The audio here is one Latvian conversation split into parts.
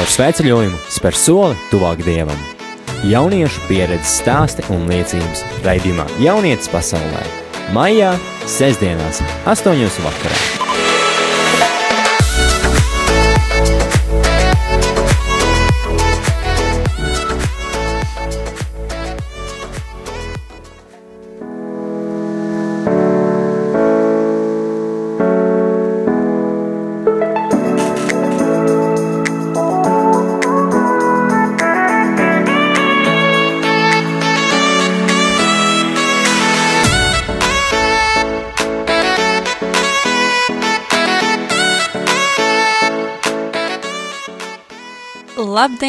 caur svētceļojumu spēr soli tuvāk dievam. Jauniešu pieredzes stāsti un liecības raidījumā Jaunietis pasaulē. Maijā, sestdienās, 8. vakarā.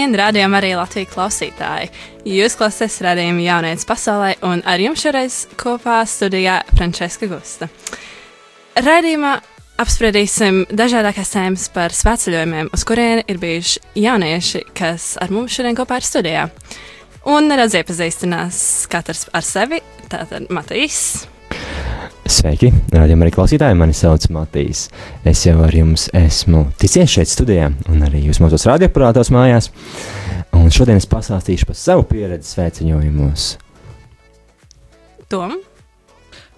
Labdien, rādījumā arī Latvijas klausītāji! Jūs klausāties rādījuma jaunības pasaulē, un ar jums šoreiz kopā studijā Frančiska Gusta. Radījumā apspriedīsim dažādākās tēmas par svētceļojumiem, uz kuriem ir bijuši jaunieši, kas ar mums šodien kopā ir studijā. Un nedaudz iepazīstinās katrs ar sevi, tātad Matīs. Sveiki, rādījumā arī klausītāji, mani sauc Matīs. Es jau ar jums esmu ticies šeit studijā, un arī jūs mūsos radioaparātos mājās. Un šodien es pastāstīšu par savu pieredzi svētceļojumos. Tom?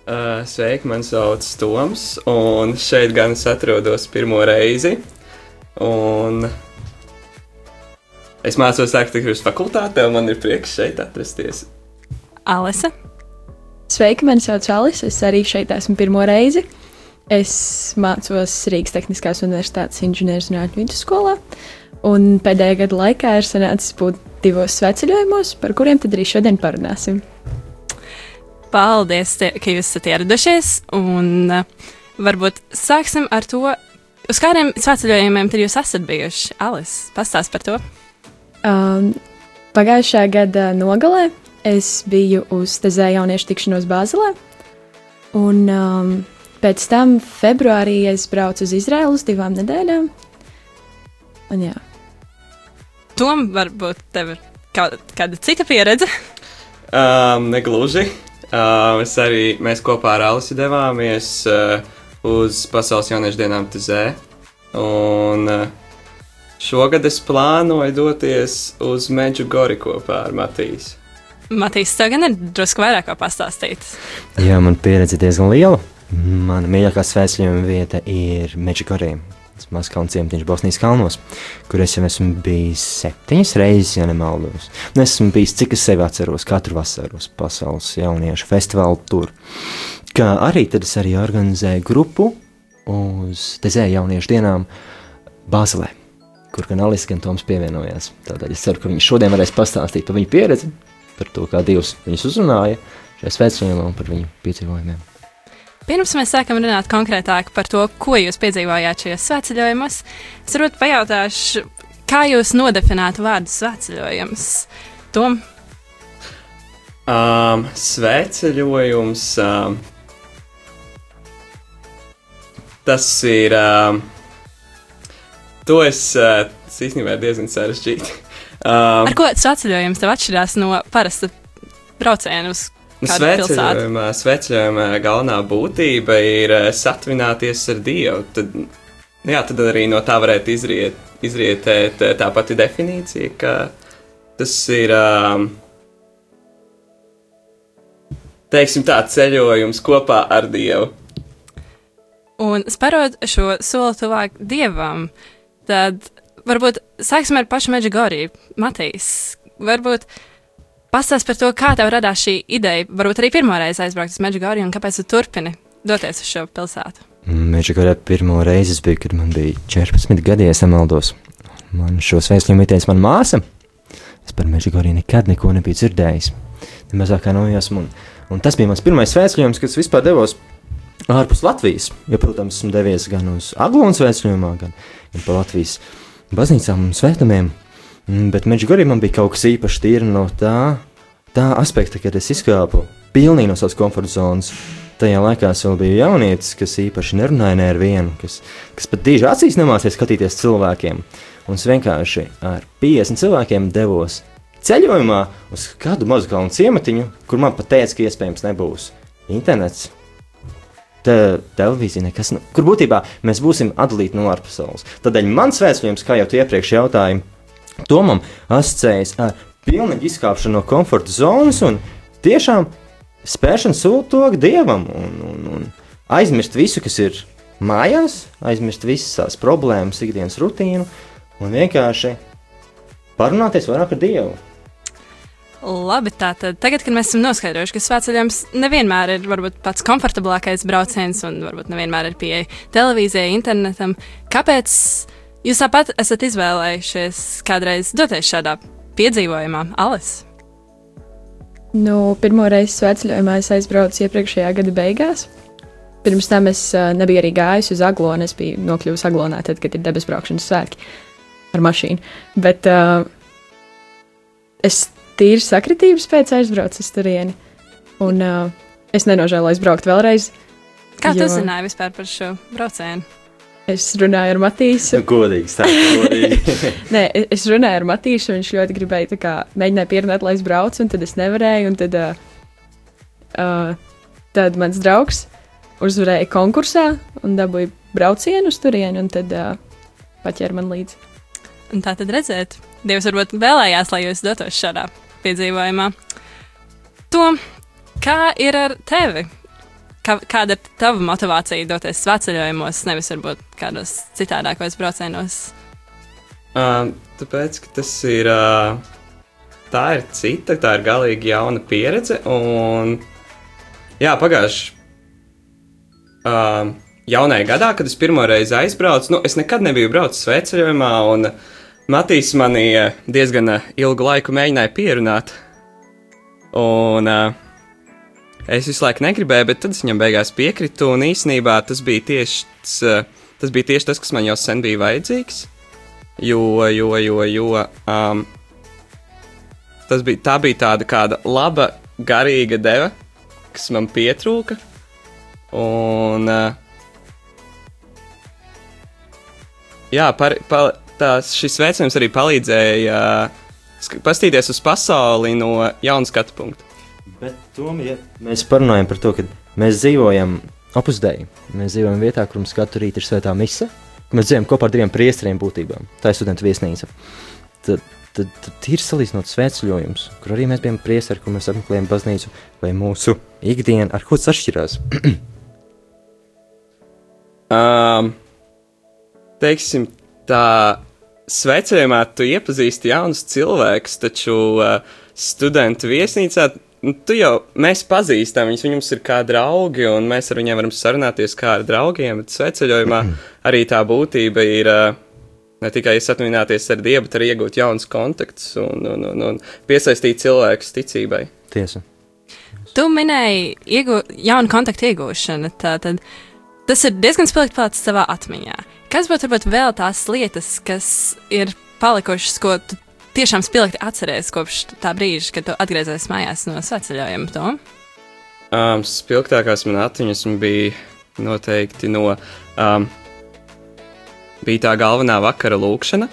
Uh, sveiki, man sauc Toms, un šeit gan es atrodos pirmo reizi. Un es mācos arhitektūras fakultātē, un man ir prieks šeit atrasties. Alise? Sveiki, mani sauc Alis. Es arī šeit esmu pirmo reizi. Es mācos Rīgas Tehniskās Universitātes inženierzinātņu vidusskolā. Un pēdējā gada laikā ir sanācis būt divos sveceļojumos, par kuriem tad arī šodien parunāsim. Paldies, tie, ka jūs esat ieradušies. Un uh, varbūt sāksim ar to, uz kādiem sveceļojumiem tad jūs esat bijuši. Alis, pastāst par to. Um, pagājušā gada nogalē es biju uz Tezē jauniešu tikšanos Bāzelē. Un um, pēc tam februārī es braucu uz Izraelu uz divām nedēļām. Un jā. Tom, varbūt tev ir kāda, kāda cita pieredze? Um, negluži. Um, es arī mēs kopā ar Alisu devāmies uh, uz Pasaules jauniešu dienām Tezē. Un uh, šogad es plānoju doties uz Meģu Gori kopā ar Matīsu. Matīs, tev gan ir drusku vairāk kā pastāstīt. Jā, man pieredze diezgan liela. Mana mīļākā svētceļojuma vieta ir Meģikorī. Tas mazs kalns ciematiņš Bosnijas kalnos, kur es jau esmu bijis septiņas reizes, ja nemaldos. Un esmu bijis, cik es sevi atceros, katru vasaru uz pasaules jauniešu festivālu tur. Kā arī tad es arī organizēju grupu uz Tezē jauniešu dienām Bāzelē, kur gan Alis, gan Toms pievienojās. Tādēļ es ceru, ka viņi šodien varēs pastāstīt par viņu pieredzi, par to, kā Dievs viņus uzrunāja šajā svētceļojumā un par viņu piedzīvojumiem. Pirms mēs sākam runāt konkrētāk par to, ko jūs piedzīvojāt šajos svētceļojumos, es varbūt pajautāšu, kā jūs nodefinētu vārdu svētceļojums? Tom? Um, svētceļojums. Um, tas ir. Um, to es uh, īstenībā diezgan sarežģīti. Um, Ar ko svētceļojums tev atšķirās no parasta brauciena uz Nu, Sveceļojumā, sveceļojumā galvenā būtība ir uh, satuvināties ar Dievu. Tad, jā, tad arī no tā varētu izriet, izrietēt uh, tā pati definīcija, ka tas ir, um, teiksim tā, ceļojums kopā ar Dievu. Un sparot šo soli tuvāk Dievam, tad varbūt sāksim ar pašu Meģigoriju. Matīs, varbūt pastāst par to, kā tev radās šī ideja. Varbūt arī pirmo reizi aizbraukt uz Meģigoriju un kāpēc tu turpini doties uz šo pilsētu. Meģigorija pirmo reizi bija, kad man bija 14 gadi, ja samaldos. Man šo sveicienu ieteica mana māsa. Es par Meģigoriju nekad neko nebiju dzirdējis. Nemazāk kā no jāsmu. Un, un tas bija mans pirmais svētceļojums, kas vispār devos ārpus Latvijas. Jo, protams, esmu devies gan uz Aglonu svētceļojumā, gan, gan pa Latvijas baznīcām un svētumiem. Mm, bet Meģigorī man bija kaut kas īpašs tīri no tā, tā aspekta, kad es izkāpu pilnīgi no savas komforta zonas. Tajā laikā es vēl biju jaunietis, kas īpaši nerunāja ne ar vienu, kas, kas pat diži acīs nemācīja skatīties cilvēkiem. Un es vienkārši ar 50 cilvēkiem devos ceļojumā uz kādu mazu kalnu ciematiņu, kur man pat teica, ka iespējams nebūs internets, te, televīzija, nekas, nu, kur būtībā mēs būsim atdalīti no ārpasaules. Tādēļ mans vēstījums, kā jau iepriekš jautāju, Tomam asociējas ar pilnīgu izkāpšanu no komforta zonas un tiešām spēršanu sūtogu dievam un, un, un aizmirst visu, kas ir mājās, aizmirst visas tās problēmas, ikdienas rutīnu un vienkārši parunāties vairāk ar Dievu. Labi, tātad tagad, kad mēs esam noskaidrojuši, ka svētceļojums nevienmēr ir varbūt, pats komfortablākais brauciens un varbūt nevienmēr ir pieeja televīzijai, internetam, kāpēc jūs tāpat esat izvēlējušies kādreiz doties šādā piedzīvojumā, Alis? Nu, pirmo reizi svētceļojumā es aizbraucu iepriekšējā gada beigās. Pirms tam es uh, nebiju arī gājusi uz Aglonu. Es biju nokļuvusi Aglonā, tad, kad ir braukšanas svētki ar mašīnu. Bet uh, es tīri sakritības pēc aizbraucu uz turieni. Un uh, es nenožēloju aizbraukt vēlreiz. Kā tu Jo- zināji vispār par šo braucienu? Es runāju ar Matīsu. Godīgi, stāsti, godīgi. Nē, e- es runāju ar Matīsu. Viņš ļoti gribēja tā kā, mēģināja pierunāt, lai es braucu, un tad es nevarēju. Un tad, uh, uh, tad mans draugs uzvarēja konkursā un dabūja braucienu uz turieni, un tad uh, paķēra man līdzi. Un tā tad redzēt, Dievs varbūt vēlējās, lai jūs dotos šādā piedzīvojumā. Tom, kā ir ar tevi? Kā, kāda ir tava motivācija doties svētceļojumos, nevis varbūt kādos citādākos braucienos? Um, tāpēc, ka tas ir. Uh, tā ir cita, tā ir galīgi jauna pieredze. Un, jā, pagājuši. Um, jaunajā gadā, kad es pirmo reizi aizbraucu, nu, es nekad nebiju braucis sveceļojumā, un Matīs mani uh, diezgan uh, ilgu laiku mēģināja pierunāt. Un uh, es visu laiku negribēju, bet tad es viņam beigās piekritu, un īsnībā tas bija tieši tas, tas, bija tieši tas kas man jau sen bija vajadzīgs. Jo, jo, jo, jo um, tas bija, tā bija tāda kāda laba, garīga deva, kas man pietrūka. Un, uh, jā, par, par, tās, šis veicams arī palīdzēja uh, paskatīties uz pasauli no jauna skatu punkta. Bet tomēr, ja mēs parunājam par to, ka mēs dzīvojam opusdēji, mēs dzīvojam vietā, kur mums katru rītu ir svētā mise, mēs dzīvojam kopā ar diviem priesteriem būtībām. Tā ir studentu viesnīca. Tad, tad, tad ir salīdzinot svētceļojums, kur arī mēs bijām priesteri, kur mēs apmeklējam baznīcu, vai mūsu ikdiena ar ko tas atšķirās. Um, teiksim, tā sveicējumā tu iepazīsti jaunus cilvēkus, taču uh, studentu viesnīcā nu, tu jau mēs pazīstam viņus, viņus ir kā draugi, un mēs ar viņiem varam sarunāties kā ar draugiem. Bet sveicējumā arī tā būtība ir. Uh, Ne tikai satuvināties ar Dievu, bet arī iegūt jaunus kontaktus un, un, un, un piesaistīt cilvēkus ticībai. Tiesa. Tu minēji iegū, jaunu kontaktu iegūšanu. Tātad tas ir diezgan spilgti palicis savā atmiņā. Kas būtu varbūt vēl tās lietas, kas ir palikušas, ko tu tiešām spilgti atceries kopš tā brīža, kad tu atgriezies mājās no sveceļojuma? Tom? Um, spilgtākās man atmiņas bija noteikti no. Um, bija tā galvenā vakara lūkšana,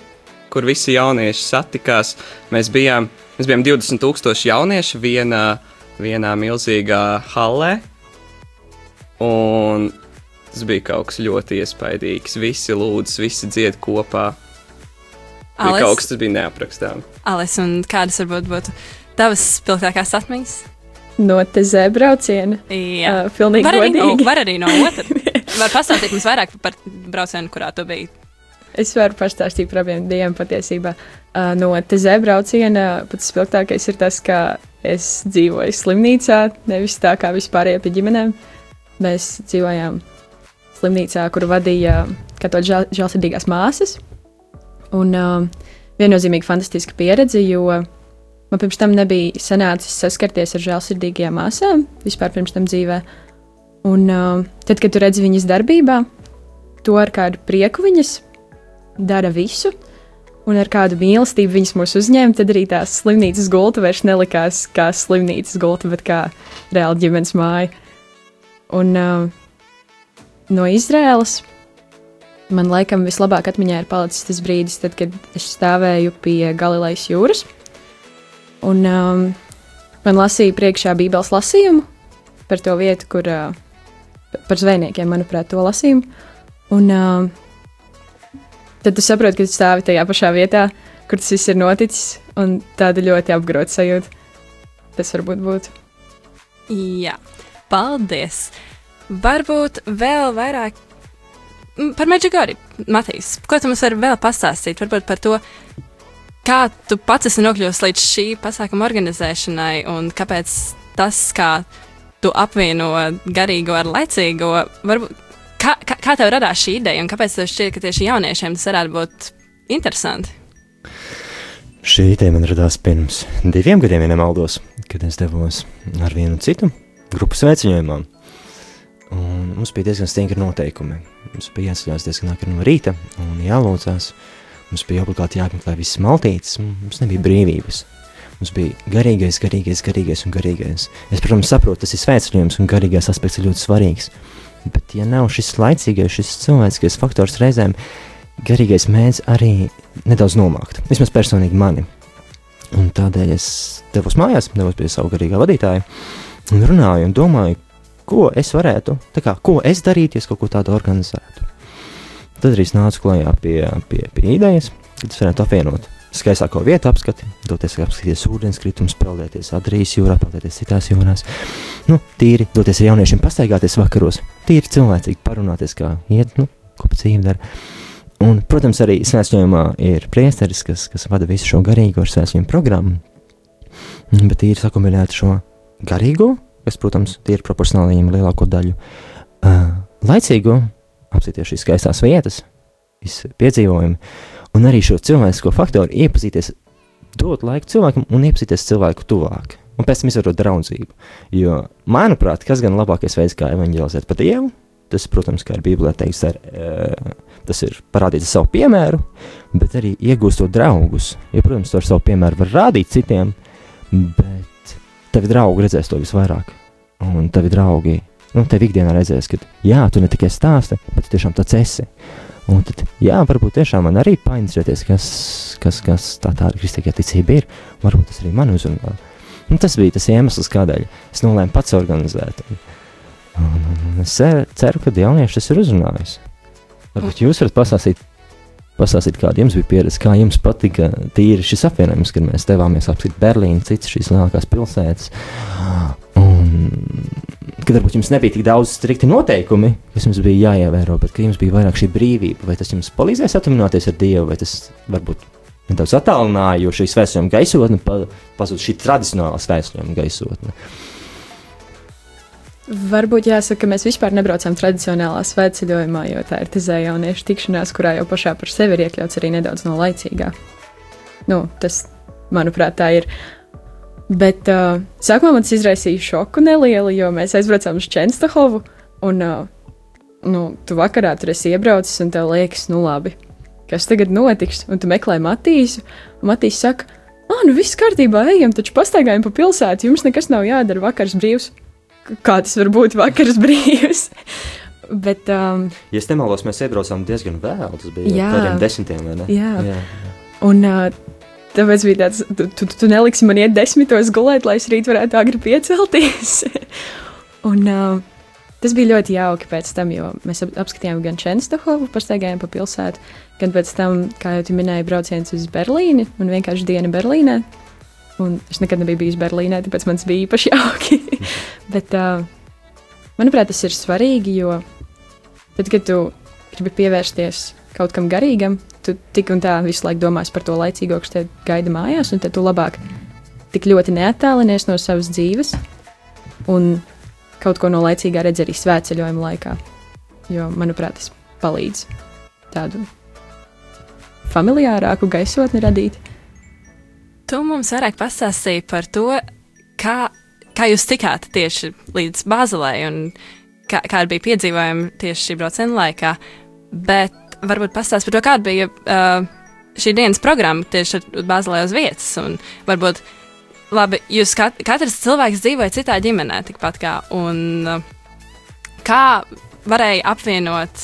kur visi jaunieši satikās. Mēs bijām, mēs bijām 20,000 jaunieši vienā, vienā milzīgā hallē. Un tas bija kaut kas ļoti iespaidīgs. Visi lūdz, visi dzied kopā. Bija Ales? kaut kas, tas bija neaprakstāms. Alis, un kādas varbūt būtu tavas spilgtākās atmiņas? No TZ brauciena. Jā, Uh, pilnīgi var arī, no, godīgi. var arī no otras. Var pastāstīt mums vairāk par braucienu, kurā tu biji. Es varu pastāstīt par abiem diviem patiesībā. Uh, no TZ brauciena pats spilgtākais ir tas, ka es dzīvoju slimnīcā, nevis tā kā vispārējie pie ģimenēm. Mēs dzīvojām slimnīcā, kur vadīja katoļu žēl, žēlsirdīgās māsas. Un uh, viennozīmīgi fantastiska pieredze, jo man pirms tam nebija sanācis saskarties ar žēlsirdīgajām māsām vispār pirms tam dzīvē. Un uh, tad, kad tu redzi viņas darbībā, to ar kādu prieku viņas dara visu, un ar kādu mīlestību viņas mūs uzņēma, tad arī tās slimnīcas gulta vairs nelikās kā slimnīcas gulta, bet kā reāla ģimenes māja. Un uh, no Izraēlas man laikam vislabāk atmiņā ir palicis tas brīdis, tad, kad es stāvēju pie Galilejas jūras. Un um, man lasīja priekšā Bībeles lasījumu par to vietu, kur uh, par zvejniekiem, manuprāt, to lasījumu. Un uh, tad tu saproti, ka tu stāvi tajā pašā vietā, kur tas viss ir noticis, un tāda ļoti apgrota sajūta. Tas varbūt būtu. Jā, paldies! Varbūt vēl vairāk par Meģigori, Matīs. Ko tu mums vari vēl pastāstīt? Varbūt par to, kā tu pats esi nokļuvis līdz šī pasākuma organizēšanai un kāpēc tas, kā tu apvieno garīgo ar laicīgo, varbūt, kā, kā, kā tev radās šī ideja un kāpēc tev šķiet, ka tieši jauniešiem tas varētu būt interesanti? Šī ideja man radās pirms diviem gadiem, ja nemaldos, kad es devos ar vienu citu grupu sveiciņojumā. Un mums bija diezgan stingri noteikumi. Mums bija jāceļās diezgan agri no rīta un jālūdzās. Mums bija obligāti jāapmeklē visas maltītes, mums nebija brīvības. Mums bija garīgais, garīgais, garīgais un garīgais. Es, protams, saprotu, tas ir svētceļojums un garīgais aspekts ir ļoti svarīgs. Bet, ja nav šis laicīgais, šis cilvēciskais faktors reizēm, garīgais mēdz arī nedaudz nomākt. Vismaz personīgi mani. Un tādēļ es devos mājās, devos pie savu garīgā vadītāja un runāju un domāju, ko es varētu, kā, ko es darītu, ja es kaut ko tādu organizētu. Tad arī nācu klajā pie, pie, pie idejas, ka es varētu apvienot skaistāko vietu apskati, doties apskatīties ūdenskritumus, peldēties Adrijas jūrā, peldēties citās jūrās. Nu, tīri doties ar jauniešiem pastaigāties vakaros, tīri cilvēcīgi parunāties, kā iet, nu, ko pa dzīvi dara. Un, protams, arī svētceļojumā ir priesteris, kas, kas vada visu šo garīgo ar svētceļojumu programmu, bet tīri sakumbinēt šo garīgo kas, protams, ir proporcionāli viņam lielāko daļu. Uh, laicīgu apsieties šīs skaistās vietas, visi piedzīvojumi, un arī šo cilvēcisko faktoru iepazīties, dot laiku cilvēkam un iepazīties cilvēku tuvāk. Un pēc tam izvērot draudzību. Jo, manuprāt, kas gan labākais veids, kā evanģelizēt par Dievu, tas, protams, kā ir Bībelē teikts, ar, uh, tas ir parādīt savu piemēru, bet arī iegūstot draugus. Jo, protams, to ar savu piemēru var rādīt citiem, bet tavi draugi redzēs to visvairāk. Un tavi draugi, nu, tev ikdienā redzēs, ka, jā, tu ne tikai stāsti, bet tu tiešām tāds esi. Un tad, jā, varbūt tiešām man arī painteresēties, kas, kas, kas tā tāda kristīgā ticība ir. Varbūt tas arī man uzrunā. Un tas bija tas iemesls, kādēļ es nolēmu pats organizēt. Un, un, un es ceru, ka jaunieši tas ir uzrunājis. Varbūt jūs varat pastāstīt pastāstīt, kāda jums bija pieredze, kā jums patika tīri šis apvienojums, kad mēs devāmies apskatīt Berlīnu, citas šīs lielākās pilsētas. Un, kad varbūt jums nebija tik daudz strikti noteikumi, kas jums bija jāievēro, bet ka jums bija vairāk šī brīvība, vai tas jums palīdzēja satumināties ar Dievu, vai tas varbūt nedaudz attālināja, jo šī svētceļojuma gaisotne pazūd šī tradicionālā svētceļojuma gaisotne. Varbūt jāsaka, ka mēs vispār nebraucam tradicionālā svētceļojumā, jo tā ir tezē jauniešu tikšanās, kurā jau pašā par sevi ir iekļauts arī nedaudz no laicīgā. Nu, tas, manuprāt, tā ir. Bet uh, sākumā man tas izraisīja šoku nelielu, jo mēs aizbraucām uz Čenstahovu, un uh, nu, tu vakarā tur esi iebraucis, un tev liekas, nu labi, kas tagad notiks, un tu meklē Matīsu, un Matīs saka, ah, nu viss kārtībā, ejam, taču pastaigājam pa pilsētu, jums nekas nav jādara, vakars brīvs kā tas var būt vakars brīvs. Bet, um, ja es nemaldos, mēs iebraucām diezgan vēlu. Tas bija jā, tādiem desmitiem? Jā, jā. un uh, tāpēc bija tāds, tu, tu, tu neliksi man iet desmitos gulēt, lai es rīt varētu agri piecelties. un uh, tas bija ļoti jauki pēc tam, jo mēs apskatījām gan Čenstohovu, pastaigājām pa pilsētu, gan pēc tam, kā jau tu minēji, brauciens uz Berlīni un vienkārši diena Berlīnē. Un es nekad nebiju bijis Berlīnē, tāpēc man tas bija īpaši jauki. Bet, uh, manuprāt, tas ir svarīgi, jo tad, kad tu gribi pievērsties kaut kam garīgam, tu tik un tā visu laiku domās par to laicīgo, kas te gaida mājās, un tad tu labāk tik ļoti neattālinies no savas dzīves un kaut ko no laicīgā redz arī svētceļojuma laikā. Jo, manuprāt, tas palīdz tādu familiārāku gaisotni radīt. Tu mums vairāk pastāstīji par to, kā, kā jūs tikāt tieši līdz Bāzelē un kā, kāda bija piedzīvojumi tieši šī brauciena laikā. Bet varbūt pastāstīt par to, kāda bija uh, šī dienas programma tieši Bāzelē uz vietas. Un varbūt labi, jūs kat, katrs cilvēks dzīvoja citā ģimenē, tikpat kā. Un, uh, kā varēja apvienot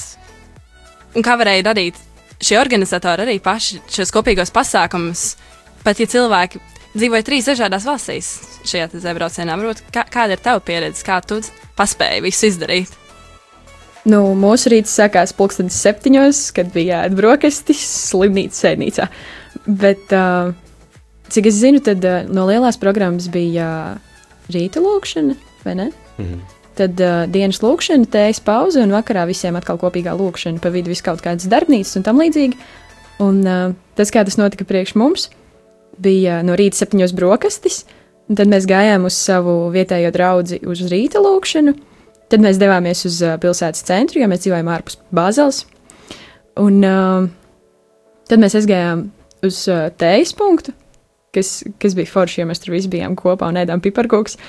un kā varēja radīt šie organizatori arī paši šos kopīgos pasākumus pat ja cilvēki dzīvoja trīs dažādās valstīs šajā zebraucienā, varbūt kā, kāda ir tava pieredze, kā tu paspēji visu izdarīt? Nu, mūsu rīts sākās pulkstenis septiņos, kad bija brokastis slimnīcas sēdnīcā. Bet, uh, cik es zinu, tad uh, no lielās programmas bija uh, rīta lūkšana, vai ne? Mhm. Tad uh, dienas lūkšana, tējas pauze un vakarā visiem atkal kopīgā lūkšana, pa vidu vis kaut kādas darbnīcas un tam līdzīgi. Un uh, tas, kā tas notika priekš mums, bija no rīta septiņos brokastis, un tad mēs gājām uz savu vietējo draugu uz rīta lūkšanu. Tad mēs devāmies uz uh, pilsētas centru, jo mēs dzīvojam ārpus Bāzeles. Un uh, tad mēs aizgājām uz uh, tējas punktu, kas, kas bija forši, jo mēs tur visi bijām kopā un ēdām piparkūks.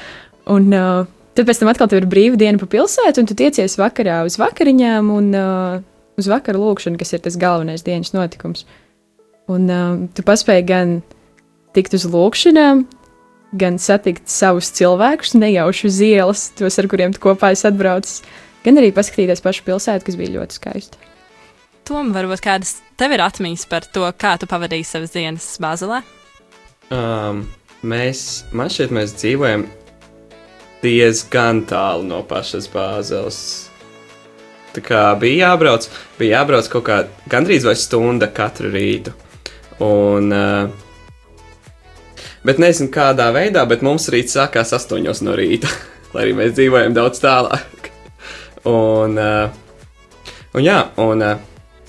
Un uh, tad pēc tam atkal ir brīva diena pa pilsētu, un tu tiecies vakarā uz vakariņām un uh, uz vakaru lūkšanu, kas ir tas galvenais dienas notikums. Un uh, tu paspēji gan tikt uz lūkšanām, gan satikt savus cilvēkus, nejauši uz ielas, tos, ar kuriem tu kopā esi atbraucis, gan arī paskatīties pašu pilsētu, kas bija ļoti skaista. Tom, varbūt kādas tev ir atmiņas par to, kā tu pavadīji savas dienas Bāzelē? Um, mēs, man šķiet, mēs dzīvojam diezgan tālu no pašas bāzeles. Tā kā bija jābrauc, bija jābrauc kaut kā gandrīz vai stunda katru rītu. Un, uh, bet nezinu kādā veidā, bet mums rīts sākās astoņos no rīta, lai arī mēs dzīvojam daudz tālāk. Un, uh, un jā, un, uh,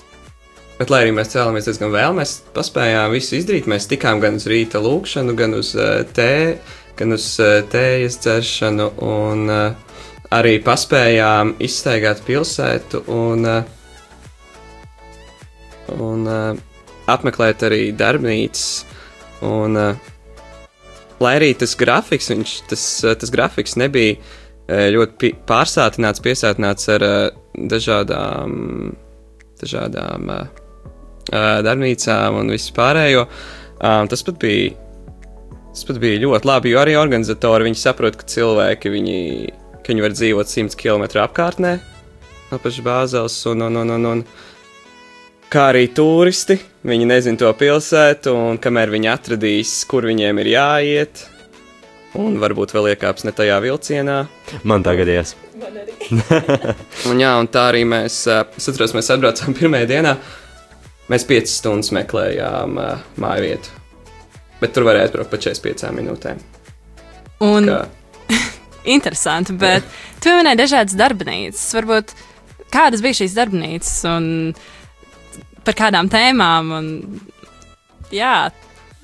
bet lai arī mēs cēlāmies diezgan vēl, mēs paspējām visu izdarīt. Mēs tikām gan uz rīta lūkšanu, gan uz uh, tēju gan uz uh, tējas dzeršanu, un uh, arī paspējām izstaigāt pilsētu un, uh, un uh, apmeklēt arī darbnīcas. Un, uh, lai arī tas grafiks, viņš, tas, uh, tas grafiks nebija uh, ļoti pārsātināts, piesātināts ar uh, dažādām, dažādām darbnīcām un vispārējo, tas pat bija Tas pat bija ļoti labi, jo arī organizatori saprot, ka cilvēki viņi, ka viņi var dzīvot 100 km apkārtnē no pašas bāzeles, un, un, un, un, un kā arī turisti. Viņi nezina to pilsētu, un kamēr viņi atradīs, kur viņiem ir jāiet, un varbūt vēl iekāps ne tajā vilcienā. Man tā gadījās. un, jā, un tā arī mēs, es atceros, mēs atbraucām pirmajā dienā. Mēs piecas stundas meklējām uh, māju vietu bet tur varēja aizbraukt pa 45 minūtēm. Un Kā? interesanti, bet tu minēji dažādas darbnīcas. Varbūt kādas bija šīs darbnīcas un par kādām tēmām? Un, jā,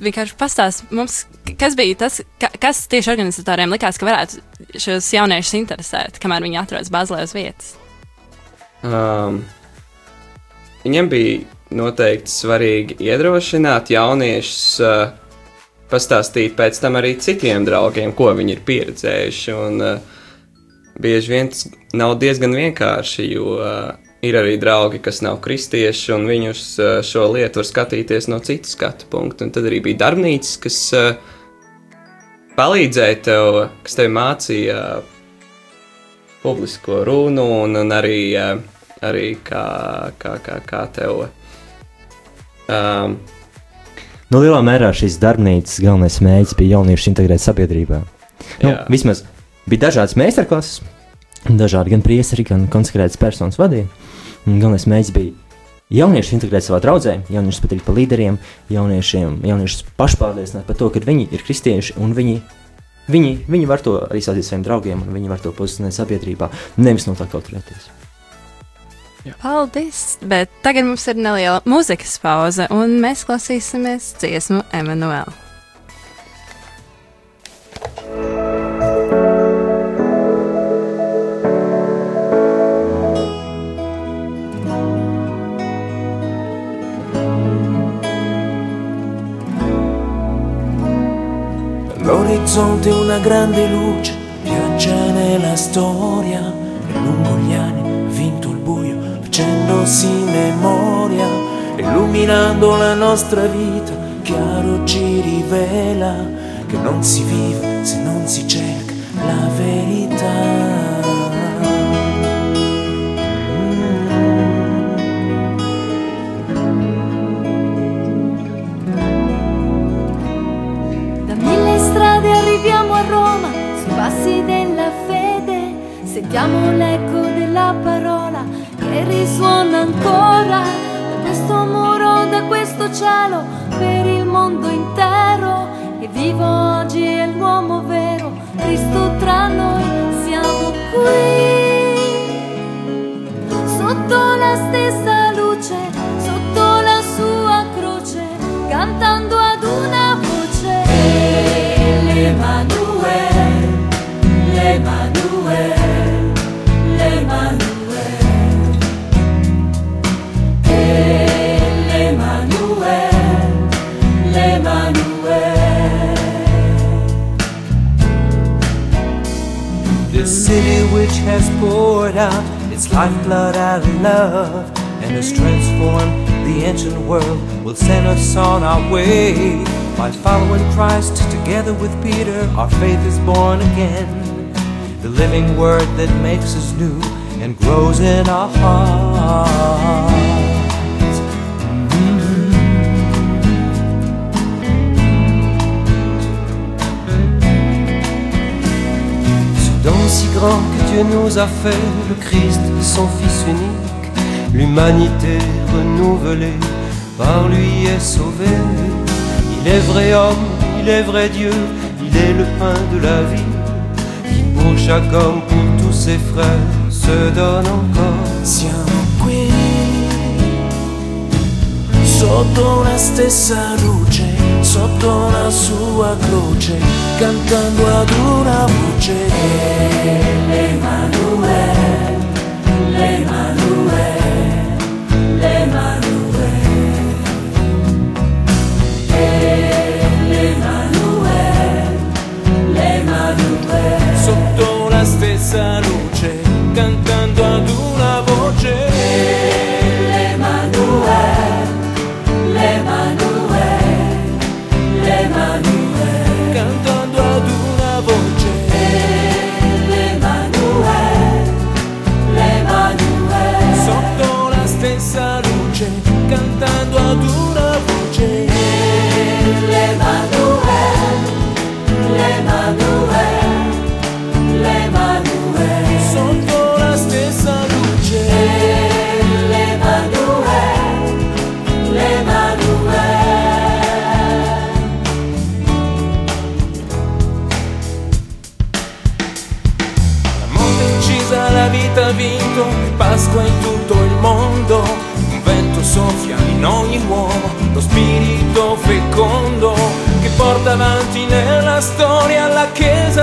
vienkārši pastāst mums, kas bija tas, ka, kas tieši organizatoriem likās, ka varētu šos jauniešus interesēt, kamēr viņi atrodas Bāzelē uz vietas. Um, viņiem bija noteikti svarīgi iedrošināt jauniešus. Uh, pastāstīt pēc tam arī citiem draugiem, ko viņi ir pieredzējuši. Un, uh, bieži vien tas nav diezgan vienkārši, jo uh, ir arī draugi, kas nav kristieši, un viņus uh, šo lietu var skatīties no citu skatu punktu. Un tad arī bija darbnīcas, kas uh, palīdzēja tev, kas tev mācīja publisko runu, un, un arī, uh, arī kā, kā, kā, kā tev. Um, Nu, lielā mērā šīs darbnīcas galvenais mērķis bija jauniešu integrēt sabiedrībā. Nu, Jā. vismaz bija dažādas meistarklases, dažādi gan prieseri, gan konsekrētas personas vadīja. Galvenais mērķis bija jaunieši integrēt savā draudzē, jauniešus padarīt par līderiem, jauniešiem, jauniešus pašpārliecināt par to, ka viņi ir kristieši un viņi, viņi, viņi var to arī sādīt saviem draugiem un viņi var to pozicionēt sabiedrībā, nevis no tā kaut turēties. Jā. Paldies! Bet tagad mums ir neliela muzikas pauze, un mēs klausīsimies dziesmu Emanuēlu. L'orizzonte una grande luce viaggia nella storia e lungo gli anni facendosi memoria, illuminando la nostra vita, chiaro ci rivela che non si vive se non si cerca la verità. sentiamo l'eco della parola che risuona ancora da questo muro, da questo cielo, per il mondo intero e vivo. Poured out its lifeblood out of love and has transformed the ancient world will send us on our way. By following Christ together with Peter, our faith is born again. The living word that makes us new and grows in our hearts. Mm-hmm. Don si grand Nous a fait, le Christ, son Fils unique, l'humanité renouvelée, par lui est sauvée. Il est vrai homme, il est vrai Dieu, il est le pain de la vie, qui pour chaque homme, pour tous ses frères, se donne encore. Siamo qui, sotto la stessa luce, sotto la sua croce, cantando ad una voce. L'Emanuele, l'Emanuele, l'Emanuele. L'Emanuele, l'Emanuele. Sotto la stessa luce, cantando ad una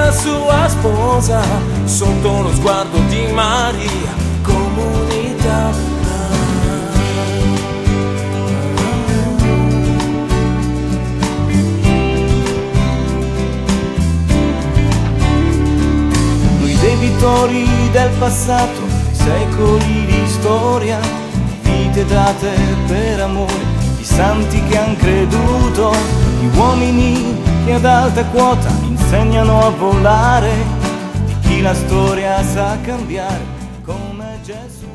Chiesa sua sposa, sotto lo sguardo di Maria, comunità. Noi debitori del passato, di secoli di storia, vite date per amore, di santi che han creduto, di uomini che ad alta quota insegnano a volare, di chi la storia sa cambiare come Gesù.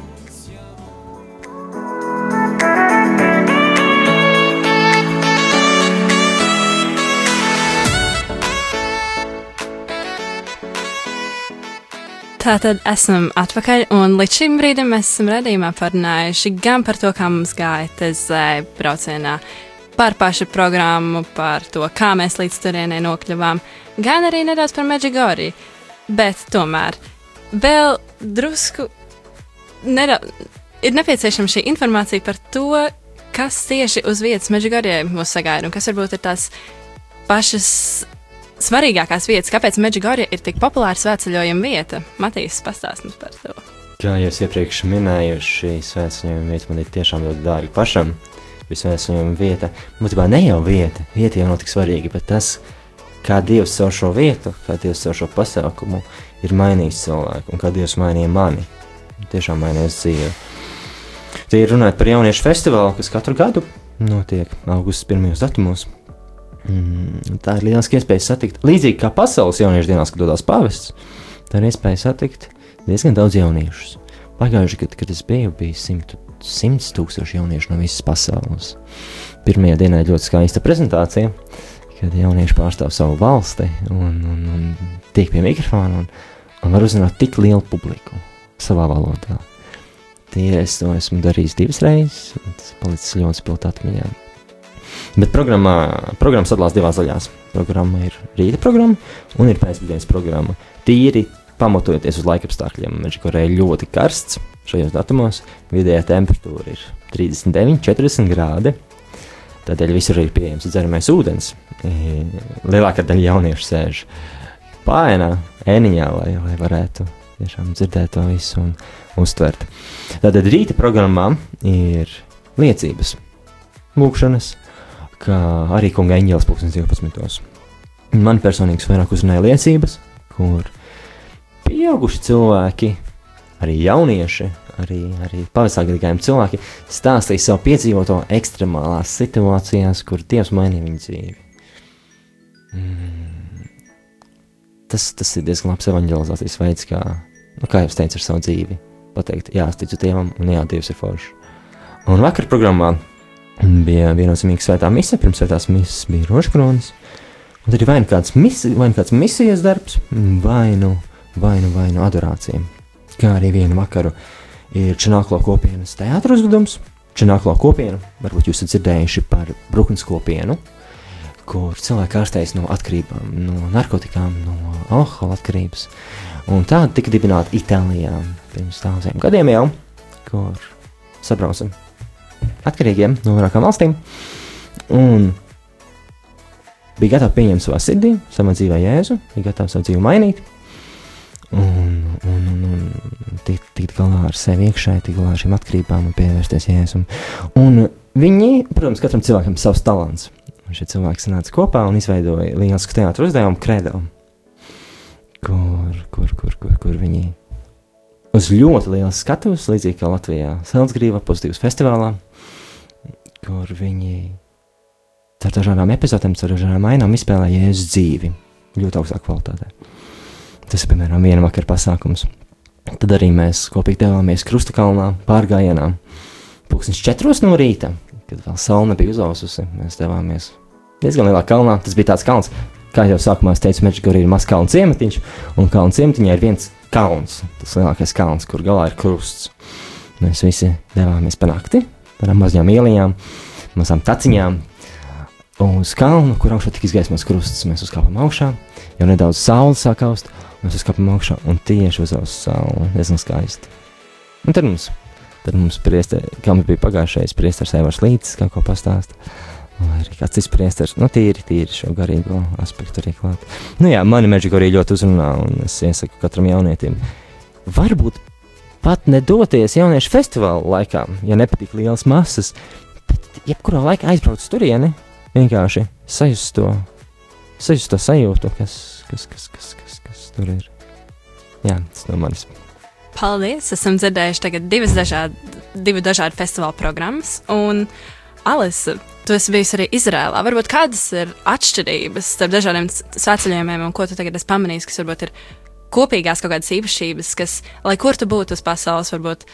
Tātad esam atpakaļ, un līdz šim brīdim mēs esam redzējumā parunājuši gan par to, kā mums gāja TZ braucienā, par pašu programmu, par to, kā mēs līdz turienei nokļuvām, gan arī nedaudz par Meģigoriju. Bet tomēr vēl drusku nera ir nepieciešama šī informācija par to, kas tieši uz vietas Meģigorijai mūs sagaida, un kas varbūt ir tās pašas svarīgākās vietas, kāpēc Meģigorija ir tik populāra svētceļojuma vieta. Matīs, pastāst mums par to. Kā jau iepriekš minēju, šī svētceļojuma vieta man ir tiešām ļoti dārga pašam. Šī svētceļojuma vieta, būtībā ne jau vieta, vieta jau nav tik svarīga, bet tas, kā Dievs caur šo vietu, kā Dievs caur šo pasākumu ir mainījis cilvēku un kā Dievs mainīja mani. Tiešām mainījis dzīvi. Tie ir runājot par jauniešu festivālu, kas katru gadu notiek augusta pirmajos datumos. Mm, tā ir lieliska iespēja satikt. Līdzīgi kā pasaules jauniešu dienās, kad dodas pāvests, tā ir iespēja satikt diezgan daudz jauniešus. Pagājušajā gadā, kad es biju, bija 100, 100 tūkstoši jauniešu no visas pasaules. Pirmajā dienā ļoti skaista prezentācija, kad jaunieši pārstāv savu valsti un, un, un tiek pie mikrofona un, un var uzrunāt tik lielu publiku savā valodā. Tie es to esmu darījis divas reizes, un tas palicis ļoti spilgt atmiņā. Bet programmā, programma sadalās divās daļās. Programma ir rīta programma un ir pēcpusdienas programma. Tīri pamatojoties uz laikapstākļiem, Meģikorē ir ļoti karsts šajos datumos. Vidējā temperatūra ir 39, 40 grādi. Tādēļ visur ir pieejams dzeramais ūdens. I Lielākā daļa jauniešu sēž pāēnā, ēniņā, lai, lai varētu tiešām dzirdēt to visu un uztvert. Tātad rīta programmā ir liecības, lūkšanas, kā arī kunga eņģēlis 2012. Man personīgi vairāk uzrunāja liecības, kur pieauguši cilvēki, arī jaunieši, arī, arī pavasargadīgājumi cilvēki stāstīja savu piedzīvoto ekstremālās situācijās, kur Dievs mainīja viņu dzīvi. Mm. Tas, tas ir diezgan labs evanģelizācijas veids, kā, nu, kā jau teicu, ar savu dzīvi pateikt, jā, es ticu Dievam, un jā, Dievs ir foršs. Un vakar programmā bija viennozīmīga svētā mise, pirms svētās mises bija rožkronis, un tad ir vai nu kāds, misi, vai nu kāds misijas darbs, vai nu, vai nu, vai nu adorācija. Kā arī vienu vakaru ir Čenāklo kopienas teātros uzvedums. Čenāklo kopienu, varbūt jūs esat dzirdējuši par Bruknes kopienu, kur cilvēki ārstējas no atkarībām, no narkotikām, no alkohola atkarības. Un tāda tika dibināta Itālijā pirms daudziem gadiem jau, kur sabraucam atkarīgiem no vairākām valstīm. Un bija gatava pieņemt savā sirdī, savā dzīvē jēzu, bija gatava savu dzīvi mainīt. Un, un, un, un tikt, tikt galā ar sevi iekšēji, tikt galā ar šīm atkarībām un pievērsties jēzum. Un viņi, protams, katram cilvēkam ir savs talants. Un šie cilvēki sanāca kopā un izveidoja lielisku teātru uzdevumu Kredo, kur, kur, kur, kur, kur viņi uz ļoti liela skatuves, līdzīgi kā Latvijā Zeltsgrīva pozitīvas festivālā, kur viņi ar dažādām epizodēm, ar dažādām ainām izspēlē Jēzus dzīvi ļoti augstā kvalitātē. Tas ir, piemēram, viena vakara pasākums. Tad arī mēs kopīgi devāmies Krustakalnā pārgājienā. Pūkstens četros no rīta, kad vēl saule nebija uzaususi, mēs devāmies diezgan lielā kalnā. Tas bija tāds kalns, kā jau sākumā es teicu, Meģigorī ir mazs kalnu ciematiņš, un kalnu ciematiņā ir viens kalns, tas lielākais kalns, kur galā ir krusts. Mēs visi devāmies pa nakti, tādām mazām ieliņām, mazām taciņām, uz kalnu, kur augšā tika izgaismots krusts. Mēs uzkāpām augšā, jau nedaudz saules sāk mēs uzkāpām augšā un tieši uz saule. Diezgan skaisti. Un tad mums, tad mums priester, kā mums bija pagājušais priesteris Evars Lītis, kā ko pastāst. Vai arī kāds cits priesteris, nu tīri, tīri šo garīgo aspektu arī klāt. Nu jā, mani meģiku arī ļoti uzrunā, un es iesaku katram jaunietim. Varbūt pat nedoties jauniešu festivāla laikā, ja nepatīk lielas masas, bet jebkurā laikā aizbraukt uz turieni, vienkārši sajust to, sajust to sajūtu, kas, kas, kas, kas tur ir. Jā, tas no manis. Paldies! Esam dzirdējuši tagad divas dažādi, divu dažādu festivālu programmas. Un, Alisa, tu esi bijusi arī Izrēlā. Varbūt kādas ir atšķirības starp dažādiem svētceļojumiem un ko tu tagad esi pamanījis, kas varbūt ir kopīgās kaut kādas īpašības, kas, lai kur tu būtu uz pasaules, varbūt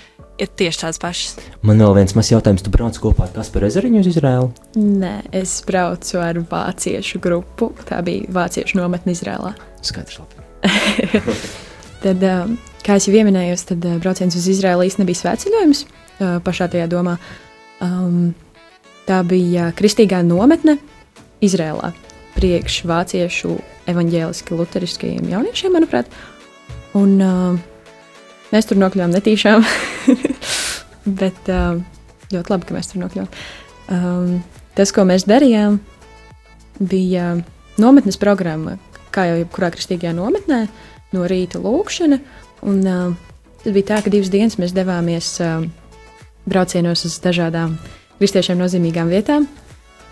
ir tieši tādas pašas. Man vēl viens mazs jautājums, tu brauc kopā ar Kasparu Ezeriņu uz Izrēlu? Nē, es braucu ar vāciešu grupu. Tā bija vāciešu nometne Izrēlā. Skaidrs, labi. Tad, um, kā jau minēju, tad uh, brauciens uz Izraēlu īstenībā nebija svētceļojums uh, pašā tajā domā. Um, tā bija kristīgā nometne Izrēlā, priekš vāciešu evaņģēliski luteriskajiem jauniešiem, manuprāt. Un, uh, mēs tur nokļuvām netīšām, bet uh, ļoti labi, ka mēs tur nokļuvām. Um, tas, ko mēs darījām, bija nometnes programma, kā jau jebkurā kristīgajā nometnē, no rīta lūkšana. Un, uh, tas bija tā, ka divas dienas mēs devāmies uh, braucienos uz dažādām kristiešiem nozīmīgām vietām.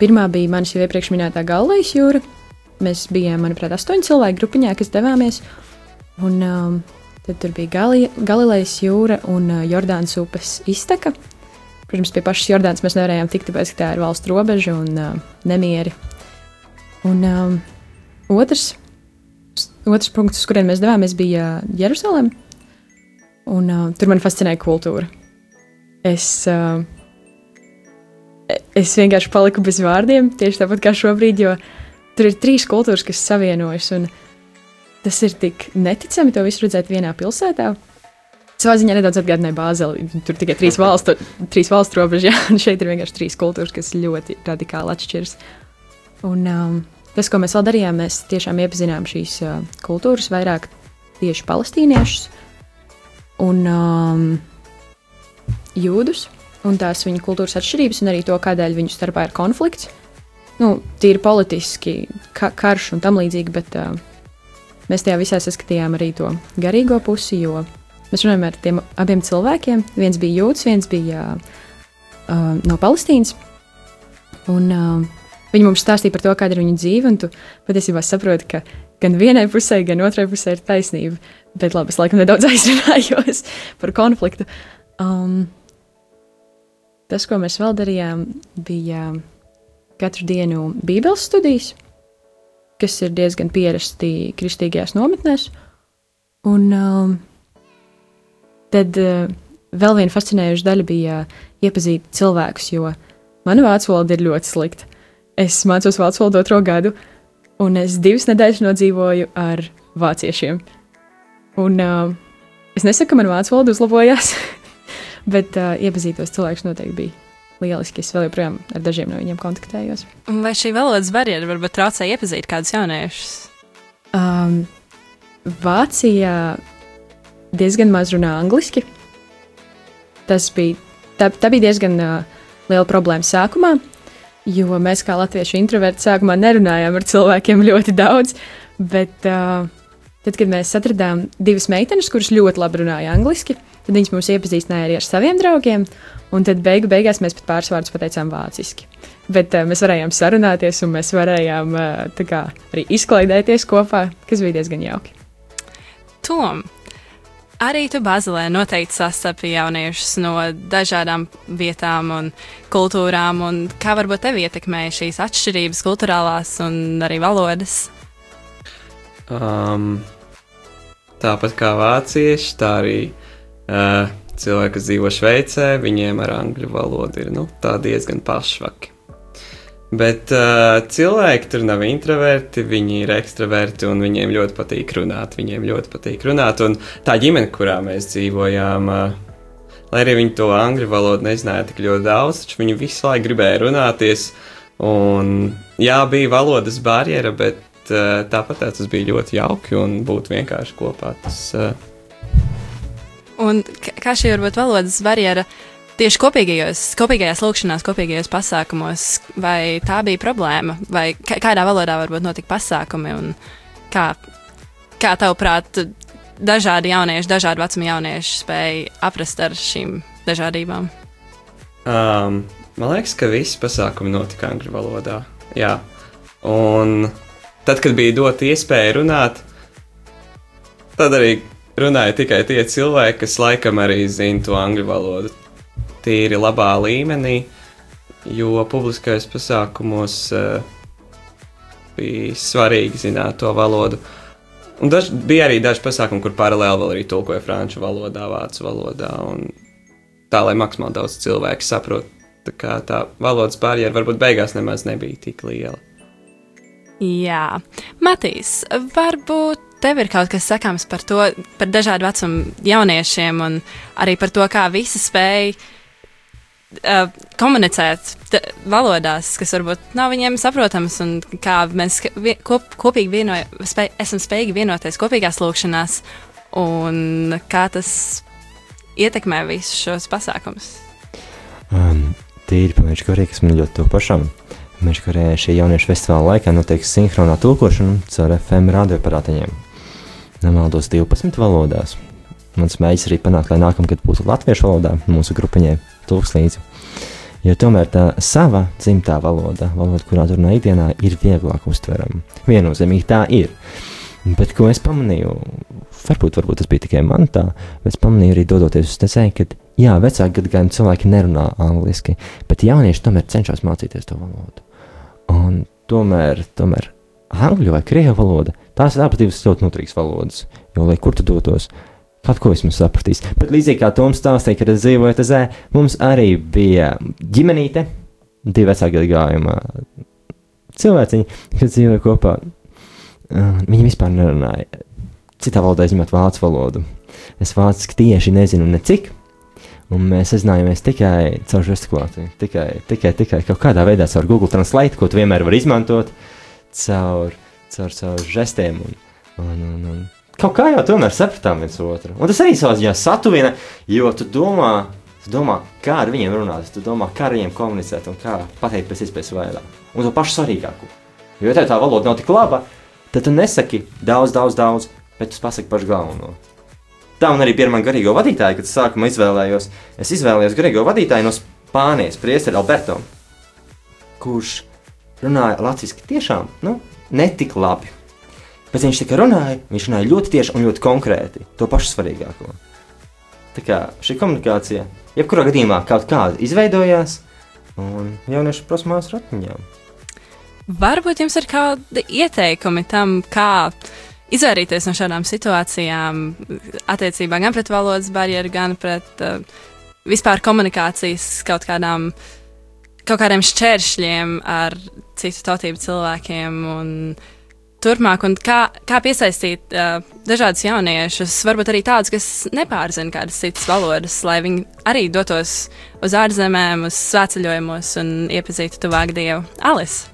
Pirmā bija manis jau iepriekš minētā Gaulejas jūra. Mēs bijām, manuprāt, astoņu cilvēku grupiņā, kas devāmies. Un, um, tad tur bija Gali Galilejas jūra un uh, Jordānas upes izteka. Protams, pie pašas Jordānas mēs nevarējām tikt, tāpēc, ka tā ir valsts robeža un uh, nemieri. Un um, otrs, otrs punkts, uz kuriem mēs devāmies, bija Jerusalem. Un, uh, tur man fascinēja kultūra. Es, uh, es vienkārši paliku bez vārdiem, tieši tāpat kā šobrīd, jo tur ir trīs kultūras, kas savienojas. Tas ir tik neticami to visu redzēt vienā pilsētā. savā ziņā nedaudz atgādināja Bāzeli. Tur tikai trīs valstu, trīs valstu robežas, un šeit ir vienkārši trīs kultūras, kas ļoti radikāli atšķiras. Un um, tas, ko mēs vēl darījām, mēs tiešām iepazinām šīs uh, kultūras vairāk tieši palestīniešus un um, jūdus, un tās viņu kultūras atšķirības, un arī to, kādēļ viņu starpā ir konflikts. Nu, tīri politiski, ka, karš un tam līdzīgi, bet uh, mēs tajā visā saskatījām arī to garīgo pusi, jo mēs runājam ar tiem abiem cilvēkiem. Viens bija jūtas, viens bija uh, no Palestīnas. Un, uh, viņi mums stāstīja par to, kāda ir viņu dzīve, un tu patiesībā saproti, ka gan vienai pusē, gan otrai pusē ir taisnība. Bet labi, es laikam nedaudz aizrunājos par konfliktu. Um, tas, ko mēs vēl darījām, bija katru dienu Bībeles studijas, kas ir diezgan pierasti kristīgajās nometnēs. Un um, tad uh, vēl viena fascinējoša daļa bija iepazīt cilvēkus, jo mana vācu valoda ir ļoti slikta. Es mācos vācu valodu otro gadu, un es divas nedēļas nodzīvoju ar vāciešiem. Un uh, es nesaku, ka man vācu valoda uzlabojās, bet uh, iepazīt tos cilvēkus noteikti bija lieliski. Es vēl joprojām ar dažiem no viņiem kontaktējos. Vai šī valodas barjera varbūt traucē iepazīt kādus jauniešus? Um, Vācijā diezgan maz runā angliski. Tas bija, tā, tā bija diezgan uh, liela problēma sākumā, jo mēs kā latviešu introverti sākumā nerunājām ar cilvēkiem ļoti daudz. Bet uh, tad, kad mēs atradām divas meitenes, kuras ļoti labi runāja angliski, tad viņas mūs iepazīstināja arī ar saviem draugiem. Un tad beigu beigās mēs pat pāris vārdus pateicām vāciski. Bet uh, mēs varējām sarunāties, un mēs varējām uh, kā, arī izklaidēties kopā, kas bija diezgan jauki. Tom, arī tu Bazelē noteikti sastapi jauniešus no dažādām vietām un kultūrām, un kā varbūt tevi ietekmēja šīs atšķirības, kultūrālās un arī valodas? Um, tāpat kā vācieši, tā arī uh, cilvēki, kas dzīvo Šveicē, viņiem ar angļu valodu ir nu, diezgan pašvaki. Bet uh, cilvēki tur nav introverti, viņi ir ekstraverti un viņiem ļoti patīk runāt. Viņiem ļoti patīk runāt. Un tā ģimene, kurā mēs dzīvojām, uh, lai arī viņi to angļu valodu nezināja tik ļoti daudz, taču viņi visu laiku gribēja runāties. Un, jā, bija valodas barjera, bet uh, tāpat tas bija ļoti jauki un būt vienkārši kopā. Tas, uh, Un kā šī varbūt valodas barjera tieši kopīgajos, kopīgajās lūkšanās, kopīgajos pasākumos, vai tā bija problēma, vai kādā valodā varbūt notika pasākumi, un kā, kā tavuprāt, dažādi jaunieši, dažādu vecumu jaunieši spēja aprast ar šīm dažādībām? Um, man liekas, ka visi pasākumi notika angļu valodā. Jā. Un tad, kad bija dota iespēja runāt, tad arī runāja tikai tie cilvēki, kas laikam arī zina to angļu valodu tīri labā līmenī, jo publiskajos pasākumos uh, bija svarīgi zināt to valodu. Un daž, bija arī daži pasākumi, kur paralēli vēl arī tulkoja franču valodā, vācu valodā, un tā, lai maksimāli daudz cilvēku saprotu. Tā kā tā valodas barjera varbūt beigās nemaz nebija tik liela. Jā, Matīs, varbūt tev ir kaut kas sakāms par to, par dažādu vecumu jauniešiem un arī par to, kā visi spēj uh, komunicēt valodās, kas varbūt nav viņiem saprotamas, un kā mēs kop, kopīgi vienoj, spēj, esam spējīgi vienoties kopīgās lūkšanās, un kā tas ietekmē visus šos pasākumus. Um, tīri ka arī kas man ļoti to pašam. Mežkarē šī jauniešu festivāla laikā notiek sinhronā tulkošana caur FM radioaparātiņiem nemaldos 12 valodās. Mans mēģinājums arī panākt, lai nākamgad būtu latviešu valodā mūsu grupiņai tulks līdzi. Jo tomēr tā sava dzimtā valoda, valoda, kurā runā ikdienā, ir vieglāk uztverama. Viennozīmīgi tā ir. Bet ko es pamanīju, varbūt, varbūt tas bija tikai man tā, bet es pamanīju arī dodoties uz tecēju, ka jā, vecāki gadagājumi cilvēki nerunā angliski, bet jaunieši tomēr cenšas mācīties to valodu. Un tomēr, tomēr angļu vai krievu valoda Tās ir abas divas ļoti noturīgas valodas. Jo, lai kur tu dotos, kaut ko es sapratīs. Bet līdzīgi kā Toms stāstīja, kad es dzīvoju Tezē, mums arī bija ģimenīte, divi vecāki gājuma cilvēciņi, kas dzīvoja kopā. Viņi vispār nerunāja. Citā valodā izņemot vācu valodu. Es vāciski tieši nezinu necik. Un mēs sazinājāmies tikai caur žestikulāciju. Tikai, tikai, tikai kaut kādā veidā caur Google Translate, ko tu vienmēr vari izmantot, caur, caur, caur žestiem. Un, un, un, un. Kaut kā jau tomēr sapratām viens otru. Un tas arī savā ziņā satuvina, jo tu domā, tu domā, kā ar viņiem runāt, tu domā, kā ar viņiem komunicēt un kā pateikt pēc iespējas vairāk. Un to pašu svarīgāko. Jo, ja tev tā valoda nav tik laba, tad tu nesaki daudz, daudz, daudz, bet tu pasaki pašu galveno. Tā un arī pirmā garīgo vadītāja, kad es sākumā izvēlējos, es izvēlējos garīgo vadītāju no Spānijas, Priesteru Alberto, kurš runāja latviešu tiešām nu, netik labi. Bet viņš tikai runāja, viņš runāja ļoti tieši un ļoti konkrēti, to pašu svarīgāko. Tā kā šī komunikācija, jebkurā gadījumā kaut kāda izveidojās, un jauniešu prasmās ar atmiņām. Varbūt jums ir kādi ieteikumi tam, kā izvairīties no šādām situācijām, attiecībā gan pret valodas barjeru, gan pret uh, vispār komunikācijas kaut kādām, kaut kādiem šķēršļiem ar citu tautību cilvēkiem. Un, Turpmāk, un kā, kā piesaistīt uh, dažādus jauniešus, varbūt arī tādus, kas nepārzina kādas citas valodas, lai viņi arī dotos uz ārzemēm, uz svētceļojumos un iepazītu tuvāk Dievu. Alice!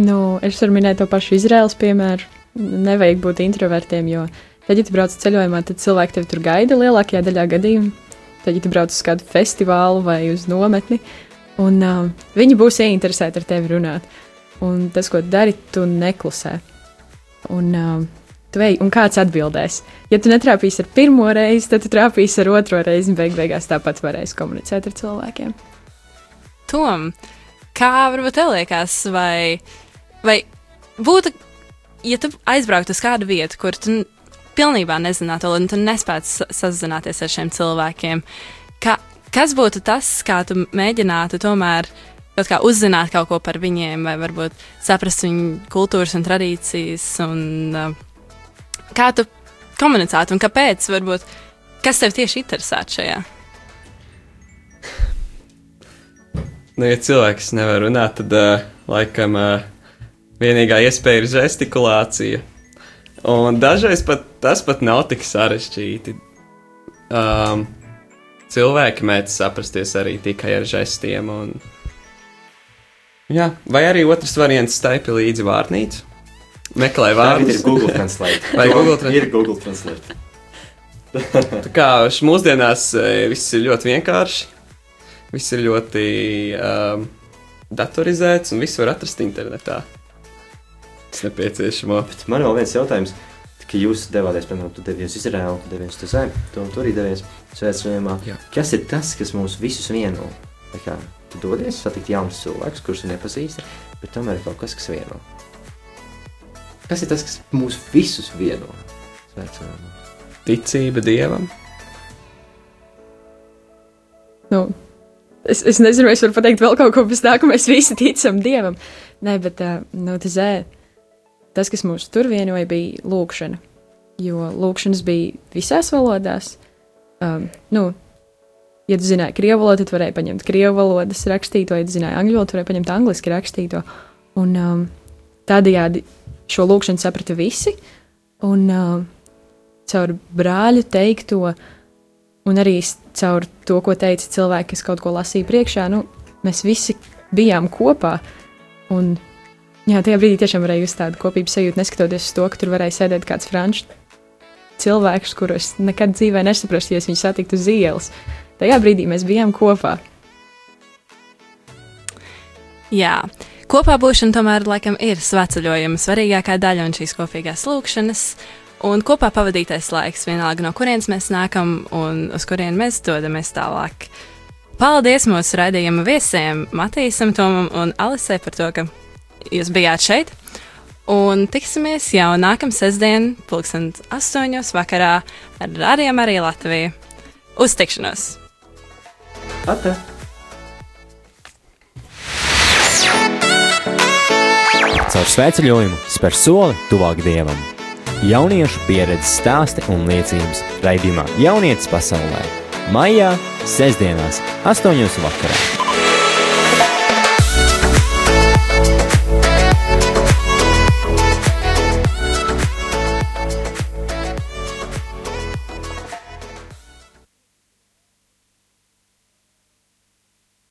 Nu, es varu minēt to pašu Izraels piemēru nevajag būt introvertiem, jo tad, ja tu brauc ceļojumā, tad cilvēki tevi tur gaida lielākajā daļā gadījumu. Tad, ja tu brauc uz kādu festivālu vai uz nometni, un uh, viņi būs ieinteresēti ar tevi runāt. Un tas, ko dari, tu neklusē. Un, uh, tu ej, un kāds atbildēs? Ja tu netrāpīsi ar pirmo reizi, tad tu trāpīsi ar otro reizi, un beig beigās tāpat varēsi komunicēt ar cilvēkiem. Tom, kā varbūt tev liekas, vai, vai būtu ja tu aizbrauktu uz kādu vietu, kur tu pilnībā nezinātu, un tu nespētu sazināties ar šiem cilvēkiem, ka, kas būtu tas, kā tu mēģinātu tomēr kaut kā uzzināt kaut ko par viņiem, vai varbūt saprast viņu kultūras un tradīcijas, un uh, kā tu komunicētu, un kāpēc, varbūt, kas tev tieši interesētu šajā? Nu, ja cilvēks nevar runāt, tad uh, laikam uh, Vienīgā iespēja ir žestikulācija. Un dažreiz pat, tas pat nav tik sarežģīti. Um, cilvēki mēdz saprasties arī tikai ar žestiem. Un... Jā, vai arī otrs variants - staipi līdzi vārnīcu. Meklē vārdus. ir Google Translate. Vai Google Translate? Ir Google Translate. Tā kā mūsdienās e, viss ir ļoti vienkārši, viss ir ļoti um, datorizēts un viss var atrast internetā tas nepieciešamo. Bet man vēl viens jautājums. Ka jūs devāties, piemēram, tu devies uz Izraēlu, tu devies uz Zemi, tu, tu arī devies svētceļojumā. Kas ir tas, kas mūs visus vieno? Tu dodies satikt jaunus cilvēkus, kurus nepazīsti, bet tomēr ir kaut kas, kas vieno. Kas ir tas, kas mūs visus vieno svētceļojumā? Ticība Dievam. Nu, es, es nezinu, es varu pateikt vēl kaut ko bez tā, ka mēs visi ticam Dievam. Nē, bet uh, nu, tas tas, kas mūs tur vienoja, bija lūkšana. Jo lūkšanas bija visās valodās. Um, nu, ja tu zināji krievu valodu, tad varēji paņemt krievu valodas rakstīto, ja tu zināji angļu valodu, varēji paņemt angliski rakstīto. Un um, tādējādi šo lūkšanu saprata visi. Un um, caur brāļu teikto, un arī caur to, ko teica cilvēki, kas kaut ko lasīja priekšā, nu, mēs visi bijām kopā. Un Jā, tajā brīdī tiešām varēja just tādu kopības sajūtu, neskatoties uz to, ka tur varēja sēdēt kāds franču cilvēks, kurus nekad dzīvē nesaprastu, ja viņš satiktu uz ielas. Tajā brīdī mēs bijām kopā. Jā, kopā būšana tomēr laikam ir svētceļojuma svarīgākā daļa un šīs kopīgās lūkšanas. Un kopā pavadītais laiks, vienalga no kurienes mēs nākam un uz kurieni mēs dodamies tālāk. Paldies mūsu raidījuma viesiem, Matīsam, Tomam un Alisei par to, ka jūs bijāt šeit. Un tiksimies jau nākamā sestdiena, pulksten astoņos vakarā ar Rādījumu arī Latviju. Uz tikšanos! Ata. Caur svētceļojumu spēr soli tuvāk dievam. Jauniešu pieredzes stāsti un liecības raidījumā Jaunietis pasaulē. Maijā, sestdienās, astoņos vakarā.